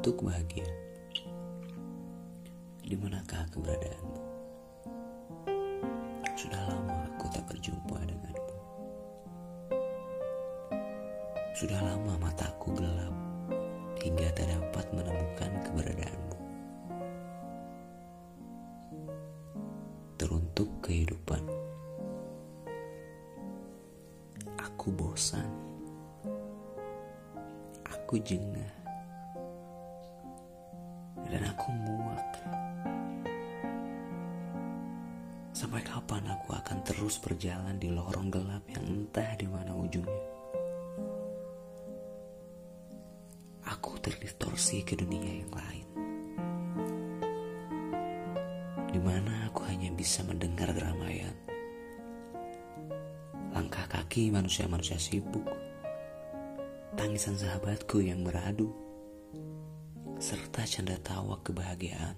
Untuk bahagia. Di manakah keberadaanmu? Sudah lama aku tak berjumpa denganmu. Sudah lama mataku gelap Hingga tak dapat menemukan keberadaanmu. Teruntuk kehidupan Aku bosan. Aku jengah dan aku muak. Sampai kapan aku akan terus berjalan di lorong gelap yang entah di mana ujungnya? Aku terdistorsi ke dunia yang lain. Di mana aku hanya bisa mendengar keramaian. Langkah kaki manusia-manusia sibuk. Tangisan sahabatku yang beradu serta canda tawa kebahagiaan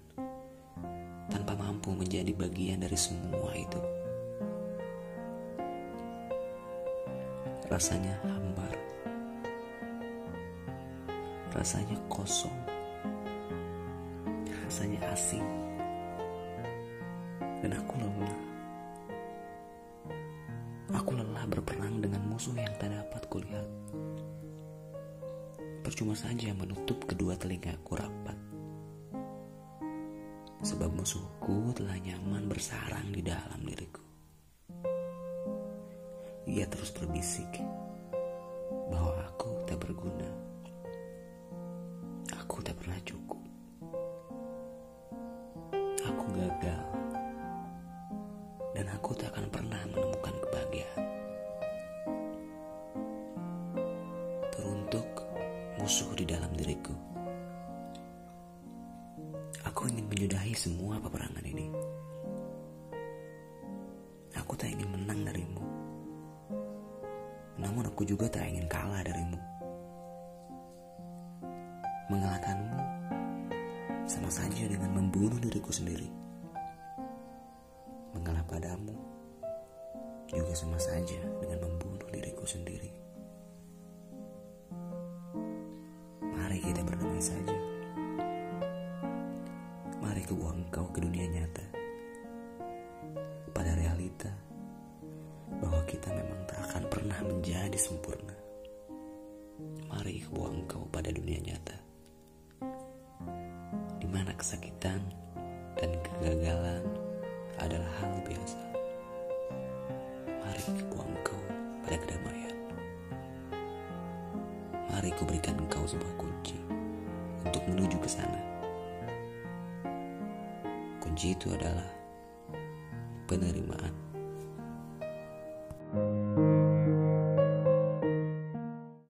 tanpa mampu menjadi bagian dari semua itu. Rasanya hambar, rasanya kosong, rasanya asing, dan aku lelah. Aku lelah berperang dengan musuh yang tak dapat kulihat percuma saja menutup kedua telingaku rapat. Sebab musuhku telah nyaman bersarang di dalam diriku. Ia terus berbisik bahwa aku tak berguna. Aku tak pernah cukup. Musuh di dalam diriku. Aku ingin menyudahi semua peperangan ini. Aku tak ingin menang darimu. Namun aku juga tak ingin kalah darimu. Mengalahkanmu sama saja dengan membunuh diriku sendiri. Mengalah padamu juga sama saja dengan membunuh diriku sendiri. Kita berdamai saja. Mari ku engkau ke dunia nyata. Pada realita bahwa kita memang tak akan pernah menjadi sempurna. Mari ku engkau pada dunia nyata. Di mana kesakitan dan kegagalan adalah hal biasa. Mari ku Mari ku berikan engkau sebuah kunci untuk menuju ke sana. Kunci itu adalah penerimaan.